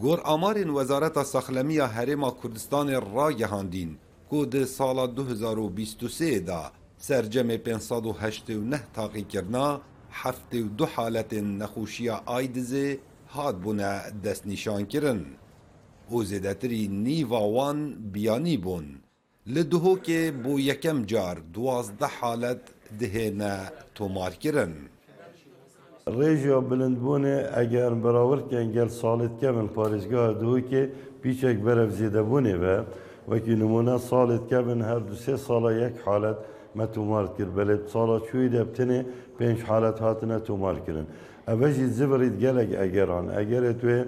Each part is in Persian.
گور آمارین وزارت ساخلمی هرما کردستان را گهاندین که ده سال 2023 دا سرجم 589 تاقی کرنا هفت و دو حالت نخوشی آیدزه هاد بونه دست نشان کرن. او زیدتری نیواوان بیانی بون. لدهو که بو یکم جار دوازده حالت دهنه تومار کرن. ڕێژیا بلندبوونێ ئەگەر بەراوردکەن گەل ساڵت کەمن پارێزگا دووکێ پیچێک بەرەف زیێدەبوونێ بە وەکی نمونە ساڵت کەبن هەردوو سێ ساڵە یەک حالت مە تومار کرد بەلێت ساڵە چووی دەبتنێ پێنج حالت هاتنە تومارکردن ئەبەژی زبریت گەلێک ئەگەران ئەگەرێت توێ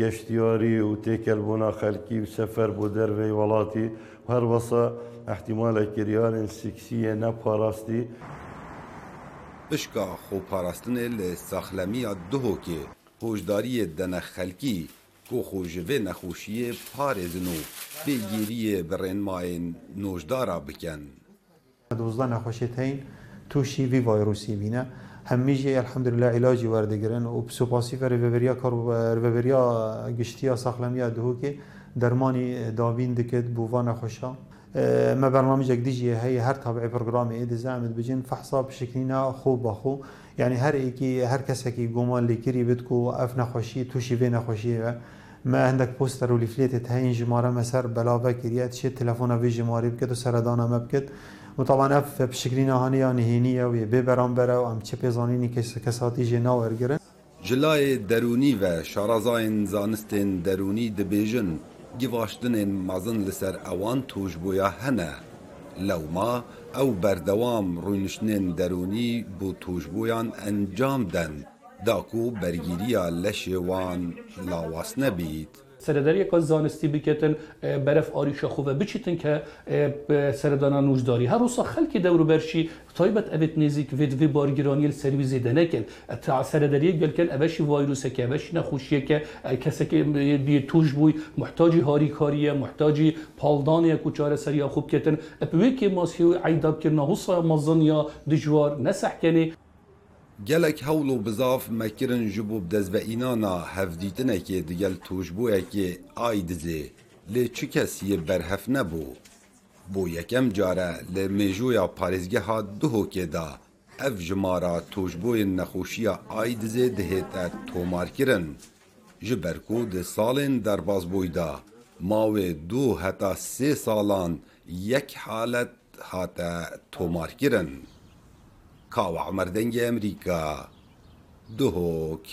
گەشتیاری و تێکەلبوونا خەلکی و سەفەر بۆ دەروێی وڵاتی هەر بەسە احتیمالە کریارن سیکسیە نەپاراستی پشکا خوپاراستنê li saxlemiya Duhokê hoşdariyê dene xelkî ku xwe ji vê nexweşiyê parêzin û pêgiriyê bi rênmayên nojdara bikin. دوزده نخوشیت هین توشی وی وایروسی بینه همیشه الحمدلله علاجی وردگرن و بسوپاسی فر ريفيريا كار ريفيريا گشتیا ساخلمیا دهو که درمانی داوین دکت بووان خوشا آه، ما برنامجك ديجي هي هر تابع برنامج ايد زعمت فحصه فحصا بشكلنا خو بخو. يعني هر إيكي هر كسكي قوما اللي كري بدكو أف نخوشي توشي في نخوشي. ما عندك بوستر وليفليت تهين جمارة مسار بلافا كريات شي تلفونا في جماري بكت وسردانا ما بكت. وطبعا أف بشكلنا هانية نهينية وبي برامبرا وأم زانيني كيس كساتي جينا ورگرن جلای درونی و زانستين داروني دبيجن. Givashtinên mezin li ser ewan tûjbûya hene. Lewma ew berdewam rûniştinên derûnî bû tûjbûyan encam den da ku bergîriya leşê wan lawas nebît. سرداری که زانستی بکتن برف آریش خوبه. بچیتن که سردانا نوجداری هر روز خلکی دورو برشی تایبت اوت نزیک وید وی بارگیرانی سرویزی دنکن تا وایروسه که اوشی نخوشیه که کسی که بی توش بوی محتاجی هاری کاریه محتاجی پالدان یا کوچار سریا خوب کتن. اپوی که ماسیو عیداب کرنا حصا مزن یا نسح کنی gelek hewl û bizav mekirin ji bo dezveînana hevdîtinekê digel tûjbûyekê ay dizê. Lê çi kesiyê berhev nebû bû yekem care li mêjoya parêzgeha Duhokê da. Ev ji mara tûjbûyên nexweşiya ay dizê dihête tomarkirin. Ji ber ku di salên derbasbûyî da. Mawê du heta sê salan yek halet hate tomarkirin کاوە عمەردەنگی ئەمریکا دهۆک.